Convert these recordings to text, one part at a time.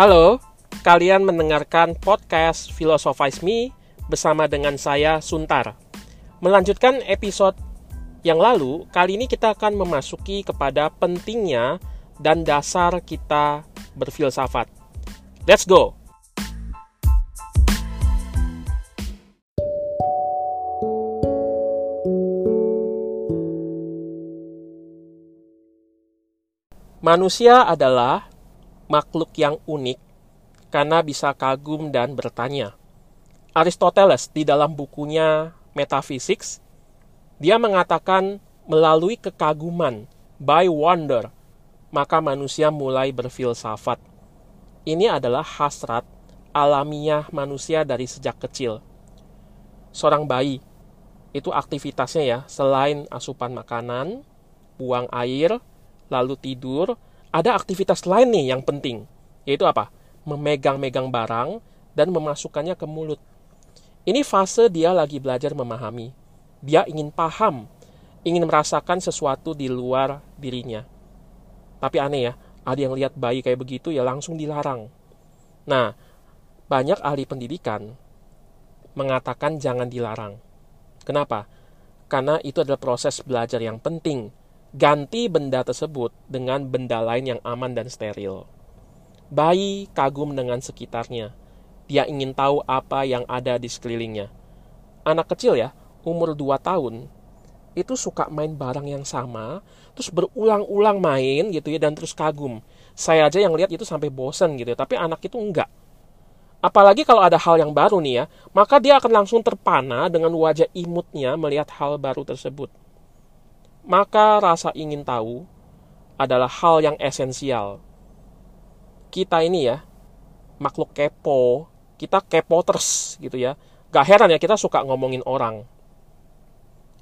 Halo, kalian mendengarkan podcast Philosophize Me bersama dengan saya Suntar. Melanjutkan episode yang lalu, kali ini kita akan memasuki kepada pentingnya dan dasar kita berfilsafat. Let's go! Manusia adalah makhluk yang unik karena bisa kagum dan bertanya. Aristoteles di dalam bukunya Metaphysics, dia mengatakan melalui kekaguman, by wonder, maka manusia mulai berfilsafat. Ini adalah hasrat alamiah manusia dari sejak kecil. Seorang bayi, itu aktivitasnya ya, selain asupan makanan, buang air, lalu tidur, ada aktivitas lain nih yang penting, yaitu apa? Memegang-megang barang dan memasukkannya ke mulut. Ini fase dia lagi belajar memahami. Dia ingin paham, ingin merasakan sesuatu di luar dirinya. Tapi aneh ya, ada yang lihat bayi kayak begitu ya langsung dilarang. Nah, banyak ahli pendidikan mengatakan jangan dilarang. Kenapa? Karena itu adalah proses belajar yang penting ganti benda tersebut dengan benda lain yang aman dan steril. Bayi kagum dengan sekitarnya. Dia ingin tahu apa yang ada di sekelilingnya. Anak kecil ya, umur 2 tahun, itu suka main barang yang sama, terus berulang-ulang main gitu ya, dan terus kagum. Saya aja yang lihat itu sampai bosen gitu ya, tapi anak itu enggak. Apalagi kalau ada hal yang baru nih ya, maka dia akan langsung terpana dengan wajah imutnya melihat hal baru tersebut maka rasa ingin tahu adalah hal yang esensial. Kita ini ya, makhluk kepo, kita kepo terus gitu ya. Gak heran ya kita suka ngomongin orang.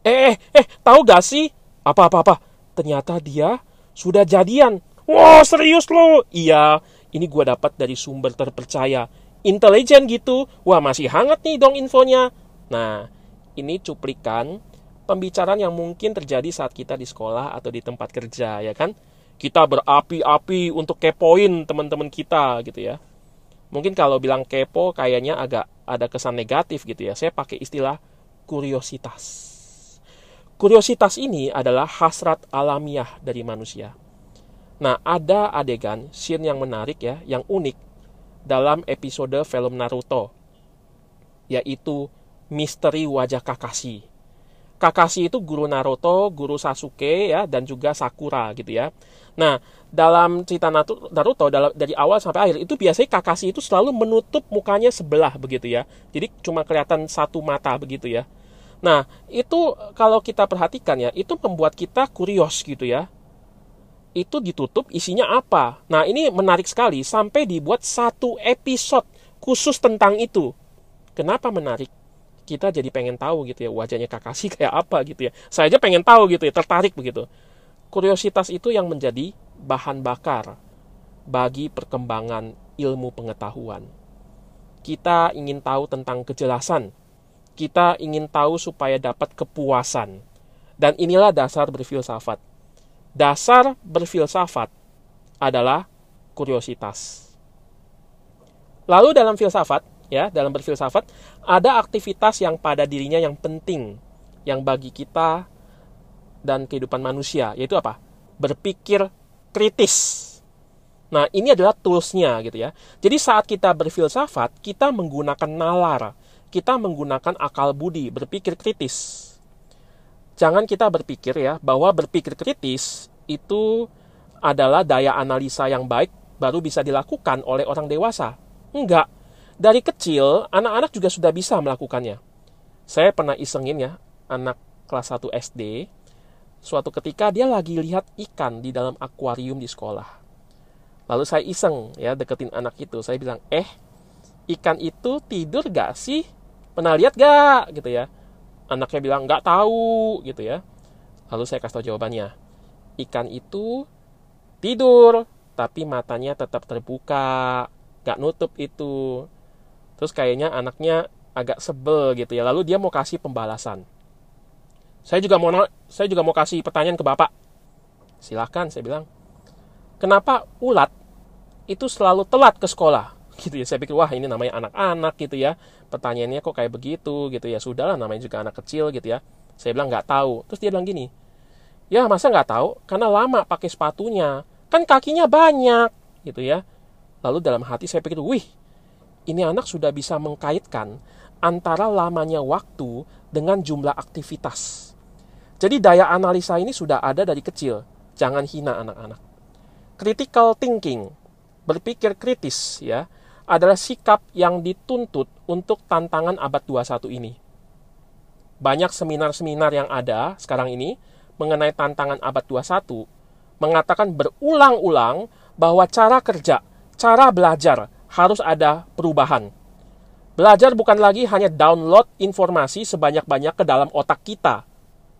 Eh, eh, eh, tahu gak sih? Apa-apa-apa? Ternyata dia sudah jadian. Wah, serius lo? Iya, ini gue dapat dari sumber terpercaya. Intelijen gitu. Wah, masih hangat nih dong infonya. Nah, ini cuplikan pembicaraan yang mungkin terjadi saat kita di sekolah atau di tempat kerja ya kan? Kita berapi-api untuk kepoin teman-teman kita gitu ya. Mungkin kalau bilang kepo kayaknya agak ada kesan negatif gitu ya. Saya pakai istilah kuriositas. Kuriositas ini adalah hasrat alamiah dari manusia. Nah ada adegan scene yang menarik ya yang unik dalam episode film Naruto yaitu misteri wajah Kakashi Kakashi itu guru Naruto, guru Sasuke ya dan juga Sakura gitu ya. Nah, dalam cerita Naruto dari awal sampai akhir itu biasanya Kakashi itu selalu menutup mukanya sebelah begitu ya. Jadi cuma kelihatan satu mata begitu ya. Nah, itu kalau kita perhatikan ya, itu membuat kita kurios gitu ya. Itu ditutup isinya apa? Nah, ini menarik sekali sampai dibuat satu episode khusus tentang itu. Kenapa menarik? Kita jadi pengen tahu gitu ya wajahnya Kakashi kayak apa gitu ya. Saya aja pengen tahu gitu ya, tertarik begitu. Kuriositas itu yang menjadi bahan bakar bagi perkembangan ilmu pengetahuan. Kita ingin tahu tentang kejelasan. Kita ingin tahu supaya dapat kepuasan. Dan inilah dasar berfilsafat. Dasar berfilsafat adalah kuriositas. Lalu dalam filsafat, ya dalam berfilsafat ada aktivitas yang pada dirinya yang penting yang bagi kita dan kehidupan manusia yaitu apa? Berpikir kritis. Nah ini adalah toolsnya gitu ya. Jadi saat kita berfilsafat kita menggunakan nalar kita menggunakan akal budi berpikir kritis. Jangan kita berpikir ya bahwa berpikir kritis itu adalah daya analisa yang baik baru bisa dilakukan oleh orang dewasa. Enggak dari kecil, anak-anak juga sudah bisa melakukannya. Saya pernah isengin ya, anak kelas 1 SD, suatu ketika dia lagi lihat ikan di dalam akuarium di sekolah. Lalu saya iseng ya deketin anak itu. Saya bilang, eh ikan itu tidur gak sih? Pernah lihat gak? Gitu ya. Anaknya bilang, gak tahu gitu ya. Lalu saya kasih tahu jawabannya. Ikan itu tidur, tapi matanya tetap terbuka, gak nutup itu. Terus kayaknya anaknya agak sebel gitu ya. Lalu dia mau kasih pembalasan. Saya juga mau saya juga mau kasih pertanyaan ke Bapak. Silahkan saya bilang. Kenapa ulat itu selalu telat ke sekolah gitu ya saya pikir wah ini namanya anak-anak gitu ya pertanyaannya kok kayak begitu gitu ya sudahlah namanya juga anak kecil gitu ya saya bilang nggak tahu terus dia bilang gini ya masa nggak tahu karena lama pakai sepatunya kan kakinya banyak gitu ya lalu dalam hati saya pikir wih ini anak sudah bisa mengkaitkan antara lamanya waktu dengan jumlah aktivitas. Jadi daya analisa ini sudah ada dari kecil. Jangan hina anak-anak. Critical thinking berpikir kritis ya adalah sikap yang dituntut untuk tantangan abad 21 ini. Banyak seminar-seminar yang ada sekarang ini mengenai tantangan abad 21 mengatakan berulang-ulang bahwa cara kerja, cara belajar harus ada perubahan. Belajar bukan lagi hanya download informasi sebanyak-banyak ke dalam otak kita.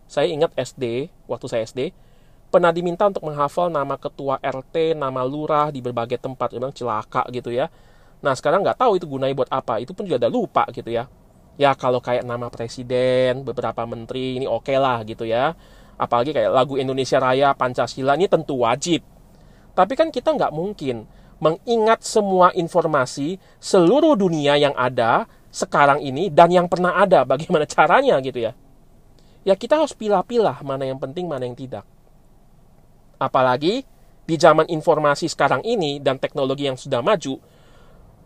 Saya ingat SD, waktu saya SD, pernah diminta untuk menghafal nama ketua RT, nama lurah di berbagai tempat. Memang celaka gitu ya. Nah sekarang nggak tahu itu gunanya buat apa. Itu pun juga udah lupa gitu ya. Ya kalau kayak nama presiden, beberapa menteri, ini oke okay lah gitu ya. Apalagi kayak lagu Indonesia Raya, Pancasila, ini tentu wajib. Tapi kan kita nggak mungkin mengingat semua informasi seluruh dunia yang ada sekarang ini dan yang pernah ada. Bagaimana caranya gitu ya. Ya kita harus pilah-pilah mana yang penting, mana yang tidak. Apalagi di zaman informasi sekarang ini dan teknologi yang sudah maju,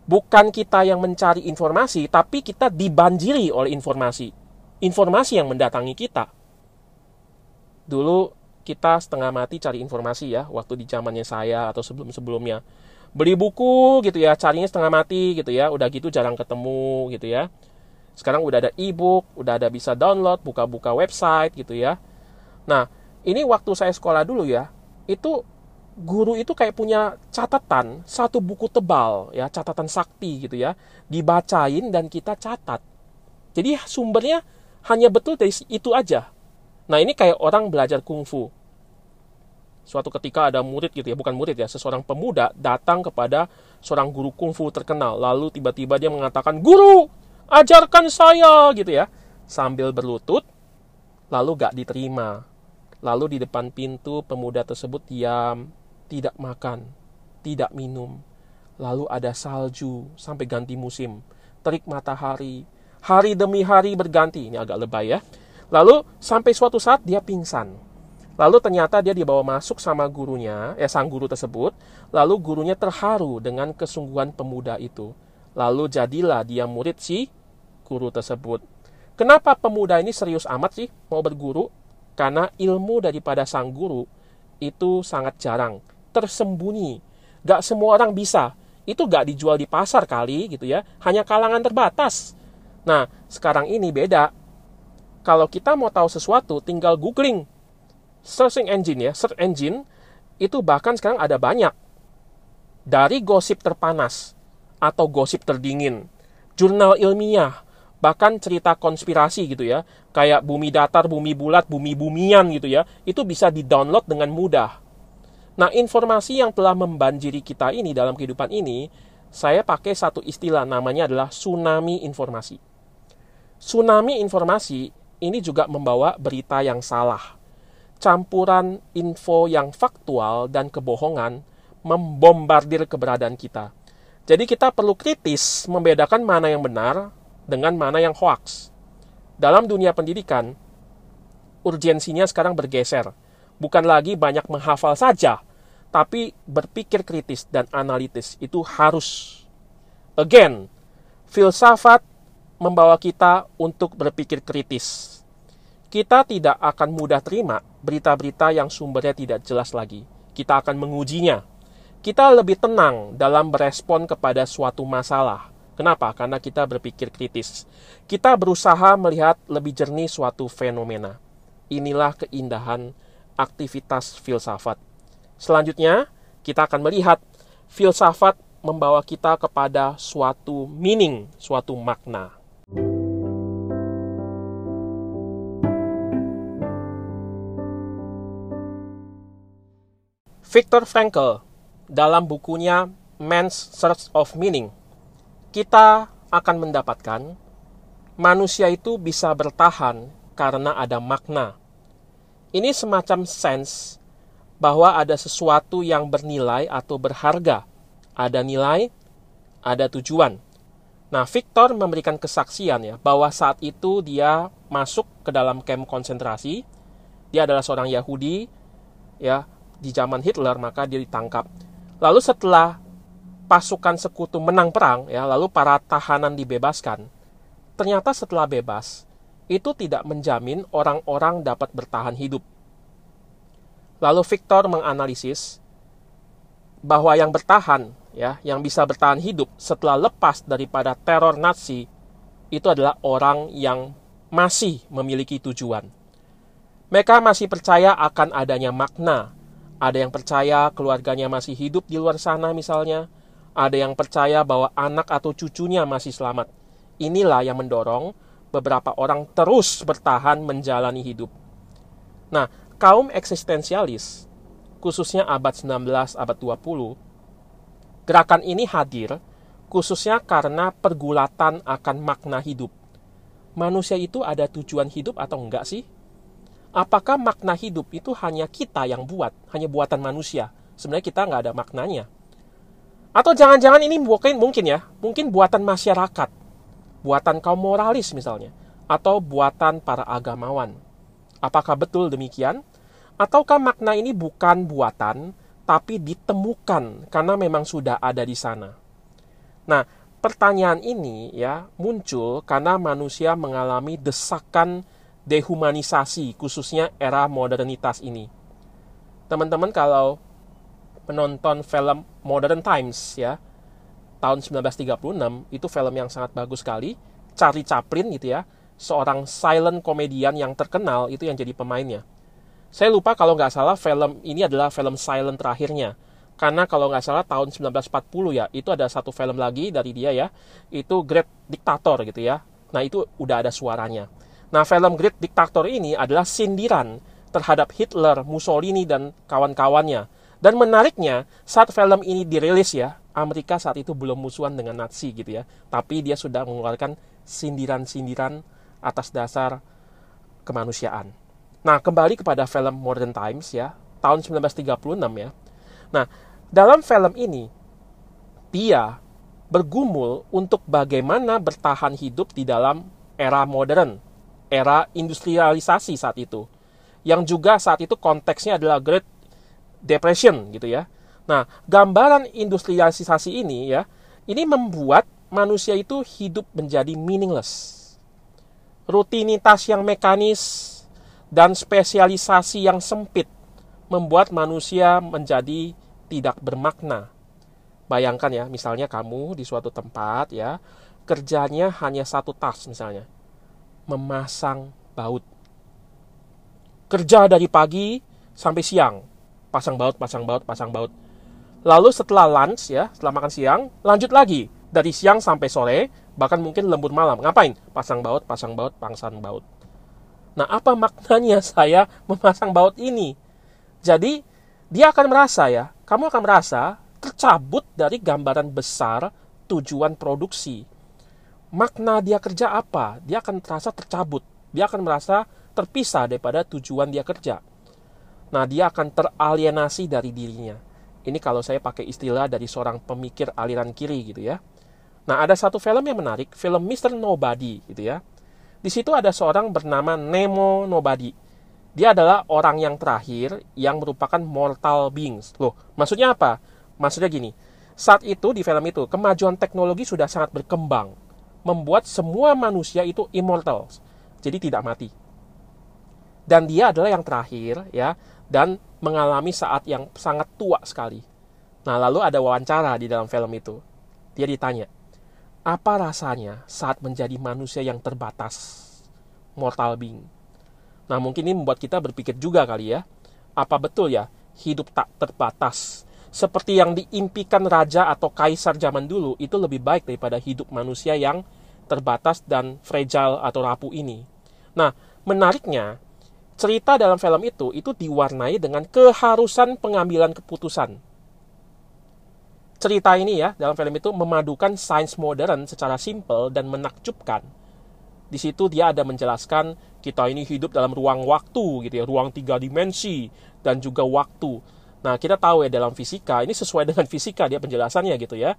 bukan kita yang mencari informasi, tapi kita dibanjiri oleh informasi. Informasi yang mendatangi kita. Dulu kita setengah mati cari informasi ya, waktu di zamannya saya atau sebelum-sebelumnya. Beli buku gitu ya, carinya setengah mati gitu ya, udah gitu jarang ketemu gitu ya. Sekarang udah ada e-book, udah ada bisa download, buka-buka website gitu ya. Nah, ini waktu saya sekolah dulu ya, itu guru itu kayak punya catatan satu buku tebal ya catatan sakti gitu ya dibacain dan kita catat jadi sumbernya hanya betul dari itu aja nah ini kayak orang belajar kungfu suatu ketika ada murid gitu ya bukan murid ya seseorang pemuda datang kepada seorang guru kungfu terkenal lalu tiba-tiba dia mengatakan guru ajarkan saya gitu ya sambil berlutut lalu gak diterima Lalu di depan pintu pemuda tersebut diam, tidak makan, tidak minum. Lalu ada salju sampai ganti musim, terik matahari, hari demi hari berganti. Ini agak lebay ya. Lalu sampai suatu saat dia pingsan. Lalu ternyata dia dibawa masuk sama gurunya, ya sang guru tersebut. Lalu gurunya terharu dengan kesungguhan pemuda itu. Lalu jadilah dia murid si guru tersebut. Kenapa pemuda ini serius amat sih mau berguru? Karena ilmu daripada sang guru itu sangat jarang, tersembunyi. Gak semua orang bisa. Itu gak dijual di pasar kali gitu ya. Hanya kalangan terbatas. Nah, sekarang ini beda. Kalau kita mau tahu sesuatu, tinggal googling. Searching engine ya, search engine itu bahkan sekarang ada banyak. Dari gosip terpanas atau gosip terdingin, jurnal ilmiah, bahkan cerita konspirasi gitu ya, kayak bumi datar, bumi bulat, bumi bumian gitu ya, itu bisa di-download dengan mudah. Nah, informasi yang telah membanjiri kita ini dalam kehidupan ini, saya pakai satu istilah namanya adalah tsunami informasi. Tsunami informasi ini juga membawa berita yang salah. Campuran info yang faktual dan kebohongan membombardir keberadaan kita. Jadi kita perlu kritis membedakan mana yang benar, dengan mana yang hoax. Dalam dunia pendidikan, urgensinya sekarang bergeser. Bukan lagi banyak menghafal saja, tapi berpikir kritis dan analitis itu harus. Again, filsafat membawa kita untuk berpikir kritis. Kita tidak akan mudah terima berita-berita yang sumbernya tidak jelas lagi. Kita akan mengujinya. Kita lebih tenang dalam berespon kepada suatu masalah Kenapa? Karena kita berpikir kritis. Kita berusaha melihat lebih jernih suatu fenomena. Inilah keindahan aktivitas filsafat. Selanjutnya, kita akan melihat filsafat membawa kita kepada suatu meaning, suatu makna. Viktor Frankl dalam bukunya Man's Search of Meaning kita akan mendapatkan manusia itu bisa bertahan karena ada makna. Ini semacam sense bahwa ada sesuatu yang bernilai atau berharga ada nilai, ada tujuan. Nah, Victor memberikan kesaksian ya bahwa saat itu dia masuk ke dalam kamp konsentrasi. Dia adalah seorang Yahudi ya di zaman Hitler maka dia ditangkap. Lalu setelah pasukan sekutu menang perang ya, lalu para tahanan dibebaskan. Ternyata setelah bebas itu tidak menjamin orang-orang dapat bertahan hidup. Lalu Victor menganalisis bahwa yang bertahan ya, yang bisa bertahan hidup setelah lepas daripada teror Nazi itu adalah orang yang masih memiliki tujuan. Mereka masih percaya akan adanya makna. Ada yang percaya keluarganya masih hidup di luar sana misalnya. Ada yang percaya bahwa anak atau cucunya masih selamat. Inilah yang mendorong beberapa orang terus bertahan menjalani hidup. Nah, kaum eksistensialis khususnya abad 19, abad 20, gerakan ini hadir khususnya karena pergulatan akan makna hidup. Manusia itu ada tujuan hidup atau enggak sih? Apakah makna hidup itu hanya kita yang buat, hanya buatan manusia? Sebenarnya kita nggak ada maknanya. Atau jangan-jangan ini mungkin mungkin ya, mungkin buatan masyarakat, buatan kaum moralis misalnya, atau buatan para agamawan. Apakah betul demikian? Ataukah makna ini bukan buatan, tapi ditemukan karena memang sudah ada di sana? Nah, pertanyaan ini ya muncul karena manusia mengalami desakan dehumanisasi, khususnya era modernitas ini. Teman-teman kalau menonton film Modern Times ya, tahun 1936 itu film yang sangat bagus sekali. Charlie Chaplin gitu ya, seorang silent komedian yang terkenal itu yang jadi pemainnya. Saya lupa kalau nggak salah film ini adalah film silent terakhirnya. Karena kalau nggak salah tahun 1940 ya, itu ada satu film lagi dari dia ya, itu Great Dictator gitu ya. Nah itu udah ada suaranya. Nah film Great Dictator ini adalah sindiran terhadap Hitler, Mussolini, dan kawan-kawannya. Dan menariknya, saat film ini dirilis ya, Amerika saat itu belum musuhan dengan Nazi gitu ya. Tapi dia sudah mengeluarkan sindiran-sindiran atas dasar kemanusiaan. Nah, kembali kepada film Modern Times ya, tahun 1936 ya. Nah, dalam film ini dia bergumul untuk bagaimana bertahan hidup di dalam era modern, era industrialisasi saat itu. Yang juga saat itu konteksnya adalah Great Depression gitu ya. Nah, gambaran industrialisasi ini ya, ini membuat manusia itu hidup menjadi meaningless. Rutinitas yang mekanis, dan spesialisasi yang sempit membuat manusia menjadi tidak bermakna. Bayangkan ya, misalnya kamu di suatu tempat ya, kerjanya hanya satu tas misalnya. Memasang baut. Kerja dari pagi sampai siang. Pasang baut, pasang baut, pasang baut. Lalu setelah lunch ya, setelah makan siang, lanjut lagi. Dari siang sampai sore, bahkan mungkin lembur malam. Ngapain? Pasang baut, pasang baut, pasang baut. Nah, apa maknanya saya memasang baut ini? Jadi, dia akan merasa ya, kamu akan merasa tercabut dari gambaran besar tujuan produksi. Makna dia kerja apa? Dia akan terasa tercabut. Dia akan merasa terpisah daripada tujuan dia kerja. Nah, dia akan teralienasi dari dirinya. Ini kalau saya pakai istilah dari seorang pemikir aliran kiri gitu ya. Nah, ada satu film yang menarik, film Mr. Nobody gitu ya. Di situ ada seorang bernama Nemo Nobody. Dia adalah orang yang terakhir yang merupakan mortal beings. Loh, maksudnya apa? Maksudnya gini, saat itu di film itu kemajuan teknologi sudah sangat berkembang, membuat semua manusia itu immortal, jadi tidak mati. Dan dia adalah yang terakhir ya, dan mengalami saat yang sangat tua sekali. Nah, lalu ada wawancara di dalam film itu. Dia ditanya, apa rasanya saat menjadi manusia yang terbatas, mortal being? Nah, mungkin ini membuat kita berpikir juga kali ya, apa betul ya hidup tak terbatas? Seperti yang diimpikan raja atau kaisar zaman dulu, itu lebih baik daripada hidup manusia yang terbatas dan fragile atau rapuh ini. Nah, menariknya, cerita dalam film itu itu diwarnai dengan keharusan pengambilan keputusan cerita ini ya dalam film itu memadukan sains modern secara simpel dan menakjubkan. Di situ dia ada menjelaskan kita ini hidup dalam ruang waktu gitu ya, ruang tiga dimensi dan juga waktu. Nah, kita tahu ya dalam fisika, ini sesuai dengan fisika dia penjelasannya gitu ya.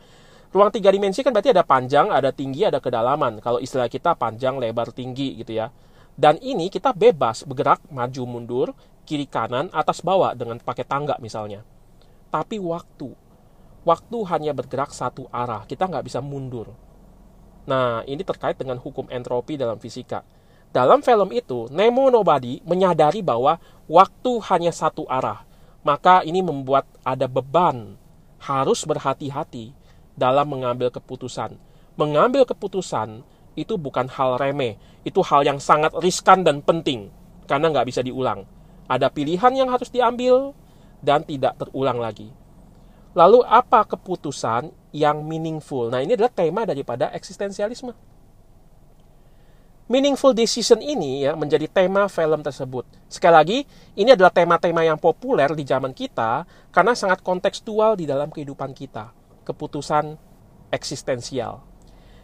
Ruang tiga dimensi kan berarti ada panjang, ada tinggi, ada kedalaman. Kalau istilah kita panjang, lebar, tinggi gitu ya. Dan ini kita bebas bergerak maju mundur, kiri kanan, atas bawah dengan pakai tangga misalnya. Tapi waktu, waktu hanya bergerak satu arah, kita nggak bisa mundur. Nah, ini terkait dengan hukum entropi dalam fisika. Dalam film itu, Nemo Nobody menyadari bahwa waktu hanya satu arah maka ini membuat ada beban harus berhati-hati dalam mengambil keputusan. Mengambil keputusan itu bukan hal remeh, itu hal yang sangat riskan dan penting karena nggak bisa diulang. Ada pilihan yang harus diambil dan tidak terulang lagi. Lalu apa keputusan yang meaningful? Nah ini adalah tema daripada eksistensialisme. Meaningful decision ini ya menjadi tema film tersebut. Sekali lagi, ini adalah tema-tema yang populer di zaman kita karena sangat kontekstual di dalam kehidupan kita. Keputusan eksistensial.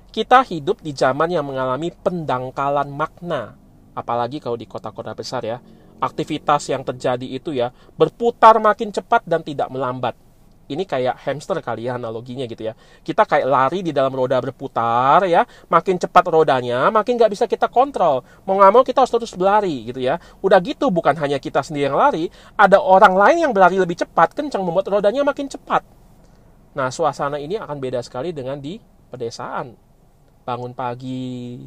Kita hidup di zaman yang mengalami pendangkalan makna, apalagi kalau di kota-kota besar ya. Aktivitas yang terjadi itu ya berputar makin cepat dan tidak melambat ini kayak hamster kali ya analoginya gitu ya. Kita kayak lari di dalam roda berputar ya, makin cepat rodanya, makin nggak bisa kita kontrol. Mau nggak mau kita harus terus berlari gitu ya. Udah gitu bukan hanya kita sendiri yang lari, ada orang lain yang berlari lebih cepat, kencang membuat rodanya makin cepat. Nah, suasana ini akan beda sekali dengan di pedesaan. Bangun pagi,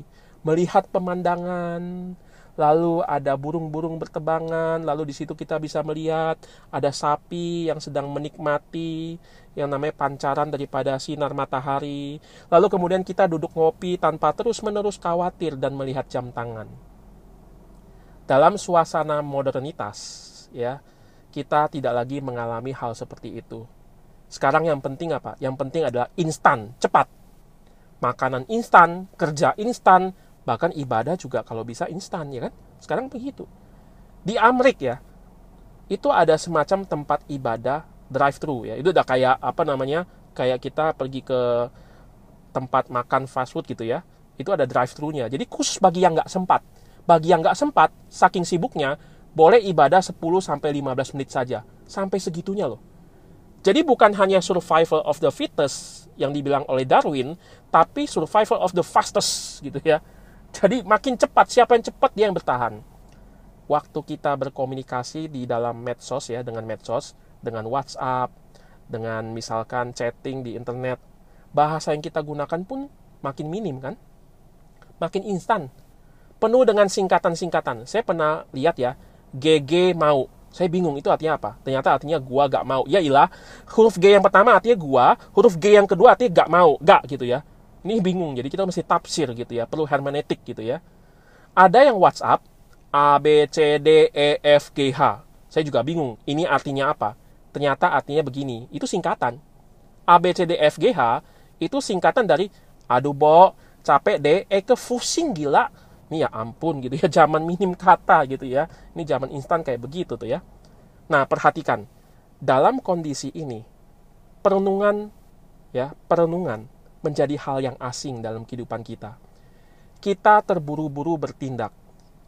melihat pemandangan, lalu ada burung-burung bertebangan, lalu di situ kita bisa melihat ada sapi yang sedang menikmati yang namanya pancaran daripada sinar matahari. Lalu kemudian kita duduk ngopi tanpa terus-menerus khawatir dan melihat jam tangan. Dalam suasana modernitas, ya, kita tidak lagi mengalami hal seperti itu. Sekarang yang penting apa? Yang penting adalah instan, cepat. Makanan instan, kerja instan, Bahkan ibadah juga kalau bisa instan ya kan. Sekarang begitu. Di Amrik ya, itu ada semacam tempat ibadah drive thru ya. Itu udah kayak apa namanya? Kayak kita pergi ke tempat makan fast food gitu ya. Itu ada drive thru-nya. Jadi khusus bagi yang nggak sempat. Bagi yang nggak sempat, saking sibuknya, boleh ibadah 10 sampai 15 menit saja. Sampai segitunya loh. Jadi bukan hanya survival of the fittest yang dibilang oleh Darwin, tapi survival of the fastest gitu ya. Jadi makin cepat, siapa yang cepat dia yang bertahan. Waktu kita berkomunikasi di dalam medsos ya, dengan medsos, dengan WhatsApp, dengan misalkan chatting di internet, bahasa yang kita gunakan pun makin minim kan? Makin instan. Penuh dengan singkatan-singkatan. Saya pernah lihat ya, GG mau. Saya bingung itu artinya apa? Ternyata artinya gua gak mau. Ya ilah, huruf G yang pertama artinya gua, huruf G yang kedua artinya gak mau, gak gitu ya. Ini bingung, jadi kita mesti tafsir gitu ya, perlu hermeneutik gitu ya. Ada yang WhatsApp, A, B, C, D, E, F, G, H. Saya juga bingung, ini artinya apa? Ternyata artinya begini, itu singkatan. A, B, C, D, F, G, H itu singkatan dari aduh bo, capek deh, eh ke pusing gila. Ini ya ampun gitu ya, zaman minim kata gitu ya. Ini zaman instan kayak begitu tuh ya. Nah, perhatikan. Dalam kondisi ini, perenungan ya, perenungan menjadi hal yang asing dalam kehidupan kita. Kita terburu-buru bertindak.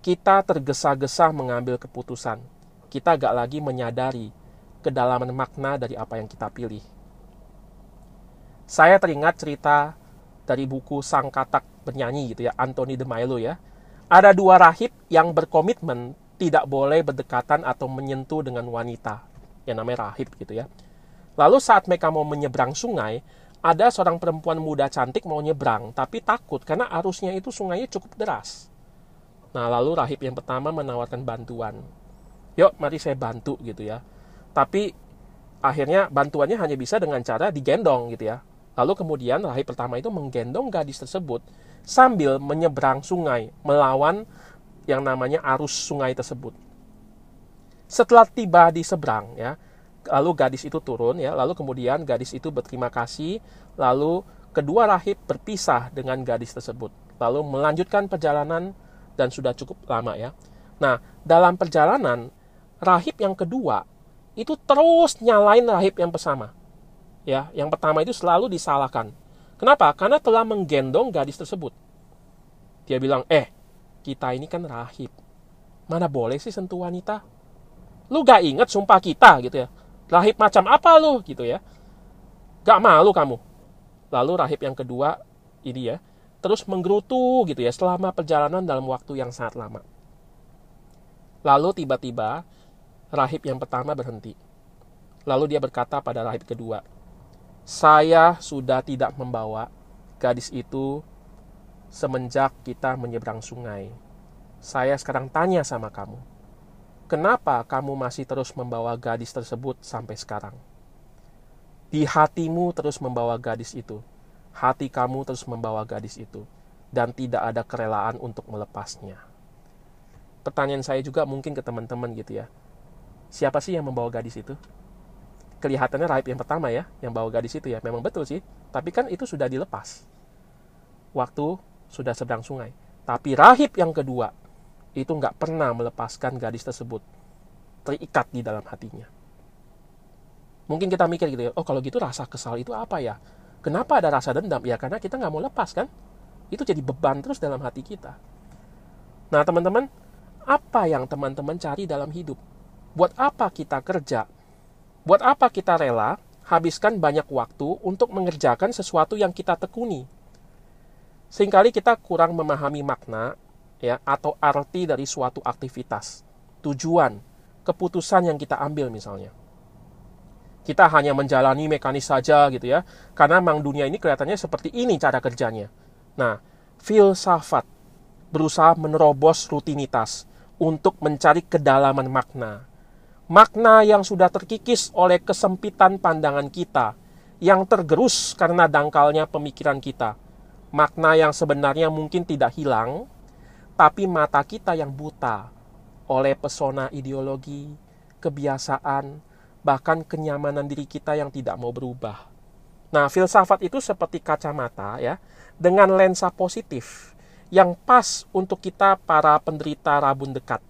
Kita tergesa-gesa mengambil keputusan. Kita gak lagi menyadari kedalaman makna dari apa yang kita pilih. Saya teringat cerita dari buku Sang Katak Bernyanyi gitu ya, Anthony de Milo ya. Ada dua rahib yang berkomitmen tidak boleh berdekatan atau menyentuh dengan wanita yang namanya rahib gitu ya. Lalu saat mereka mau menyeberang sungai, ada seorang perempuan muda cantik mau nyebrang, tapi takut karena arusnya itu sungainya cukup deras. Nah, lalu rahib yang pertama menawarkan bantuan. Yuk, mari saya bantu gitu ya. Tapi akhirnya bantuannya hanya bisa dengan cara digendong gitu ya. Lalu kemudian rahib pertama itu menggendong gadis tersebut sambil menyeberang sungai melawan yang namanya arus sungai tersebut. Setelah tiba di seberang ya, lalu gadis itu turun ya. Lalu kemudian gadis itu berterima kasih lalu kedua rahib berpisah dengan gadis tersebut. Lalu melanjutkan perjalanan dan sudah cukup lama ya. Nah dalam perjalanan rahib yang kedua itu terus nyalain rahib yang pertama ya. Yang pertama itu selalu disalahkan. Kenapa? Karena telah menggendong gadis tersebut. Dia bilang eh kita ini kan rahib. Mana boleh sih sentuh wanita? Lu gak inget sumpah kita gitu ya Rahib macam apa lu gitu ya. Gak malu kamu. Lalu rahib yang kedua ini ya, terus menggerutu gitu ya selama perjalanan dalam waktu yang sangat lama. Lalu tiba-tiba rahib yang pertama berhenti. Lalu dia berkata pada rahib kedua, "Saya sudah tidak membawa gadis itu semenjak kita menyeberang sungai. Saya sekarang tanya sama kamu, kenapa kamu masih terus membawa gadis tersebut sampai sekarang?" Di hatimu terus membawa gadis itu. Hati kamu terus membawa gadis itu. Dan tidak ada kerelaan untuk melepasnya. Pertanyaan saya juga mungkin ke teman-teman gitu ya. Siapa sih yang membawa gadis itu? Kelihatannya Raib yang pertama ya, yang bawa gadis itu ya. Memang betul sih. Tapi kan itu sudah dilepas. Waktu sudah sedang sungai. Tapi rahib yang kedua, itu nggak pernah melepaskan gadis tersebut. Terikat di dalam hatinya. Mungkin kita mikir gitu ya, oh kalau gitu rasa kesal itu apa ya? Kenapa ada rasa dendam? Ya karena kita nggak mau lepas kan? Itu jadi beban terus dalam hati kita. Nah teman-teman, apa yang teman-teman cari dalam hidup? Buat apa kita kerja? Buat apa kita rela habiskan banyak waktu untuk mengerjakan sesuatu yang kita tekuni? Seringkali kita kurang memahami makna ya atau arti dari suatu aktivitas, tujuan, keputusan yang kita ambil misalnya kita hanya menjalani mekanis saja gitu ya. Karena memang dunia ini kelihatannya seperti ini cara kerjanya. Nah, filsafat berusaha menerobos rutinitas untuk mencari kedalaman makna. Makna yang sudah terkikis oleh kesempitan pandangan kita, yang tergerus karena dangkalnya pemikiran kita. Makna yang sebenarnya mungkin tidak hilang, tapi mata kita yang buta oleh pesona ideologi, kebiasaan, bahkan kenyamanan diri kita yang tidak mau berubah. Nah, filsafat itu seperti kacamata ya, dengan lensa positif yang pas untuk kita para penderita rabun dekat.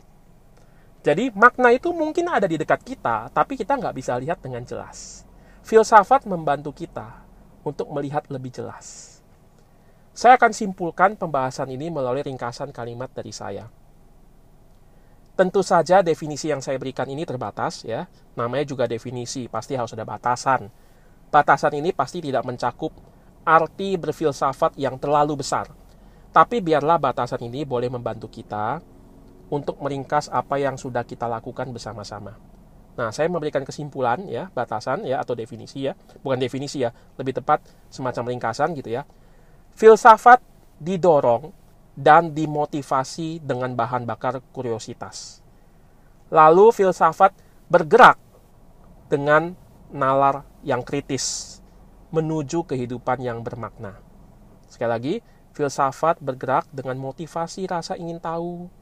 Jadi makna itu mungkin ada di dekat kita, tapi kita nggak bisa lihat dengan jelas. Filsafat membantu kita untuk melihat lebih jelas. Saya akan simpulkan pembahasan ini melalui ringkasan kalimat dari saya. Tentu saja definisi yang saya berikan ini terbatas ya. Namanya juga definisi, pasti harus ada batasan. Batasan ini pasti tidak mencakup arti berfilsafat yang terlalu besar. Tapi biarlah batasan ini boleh membantu kita untuk meringkas apa yang sudah kita lakukan bersama-sama. Nah, saya memberikan kesimpulan ya, batasan ya atau definisi ya, bukan definisi ya, lebih tepat semacam ringkasan gitu ya. Filsafat didorong dan dimotivasi dengan bahan bakar kuriositas. Lalu filsafat bergerak dengan nalar yang kritis menuju kehidupan yang bermakna. Sekali lagi, filsafat bergerak dengan motivasi rasa ingin tahu,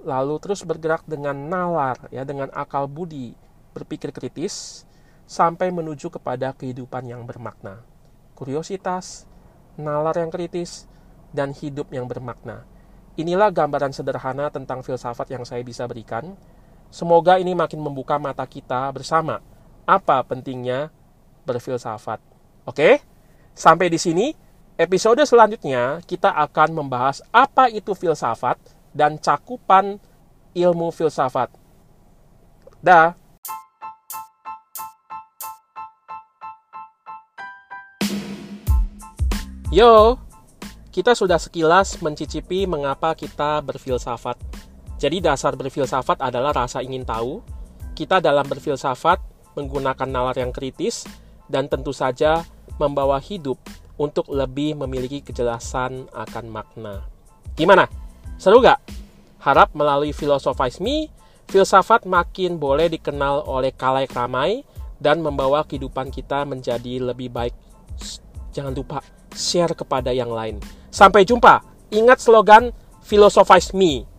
lalu terus bergerak dengan nalar ya dengan akal budi, berpikir kritis sampai menuju kepada kehidupan yang bermakna. Kuriositas, nalar yang kritis, dan hidup yang bermakna. Inilah gambaran sederhana tentang filsafat yang saya bisa berikan. Semoga ini makin membuka mata kita bersama apa pentingnya berfilsafat. Oke? Sampai di sini episode selanjutnya kita akan membahas apa itu filsafat dan cakupan ilmu filsafat. Dah. Yo, kita sudah sekilas mencicipi mengapa kita berfilsafat. Jadi dasar berfilsafat adalah rasa ingin tahu. Kita dalam berfilsafat menggunakan nalar yang kritis dan tentu saja membawa hidup untuk lebih memiliki kejelasan akan makna. Gimana? Seru gak? Harap melalui Philosophize Me, filsafat makin boleh dikenal oleh kalayak ramai dan membawa kehidupan kita menjadi lebih baik. Jangan lupa share kepada yang lain. Sampai jumpa. Ingat slogan Philosophize Me.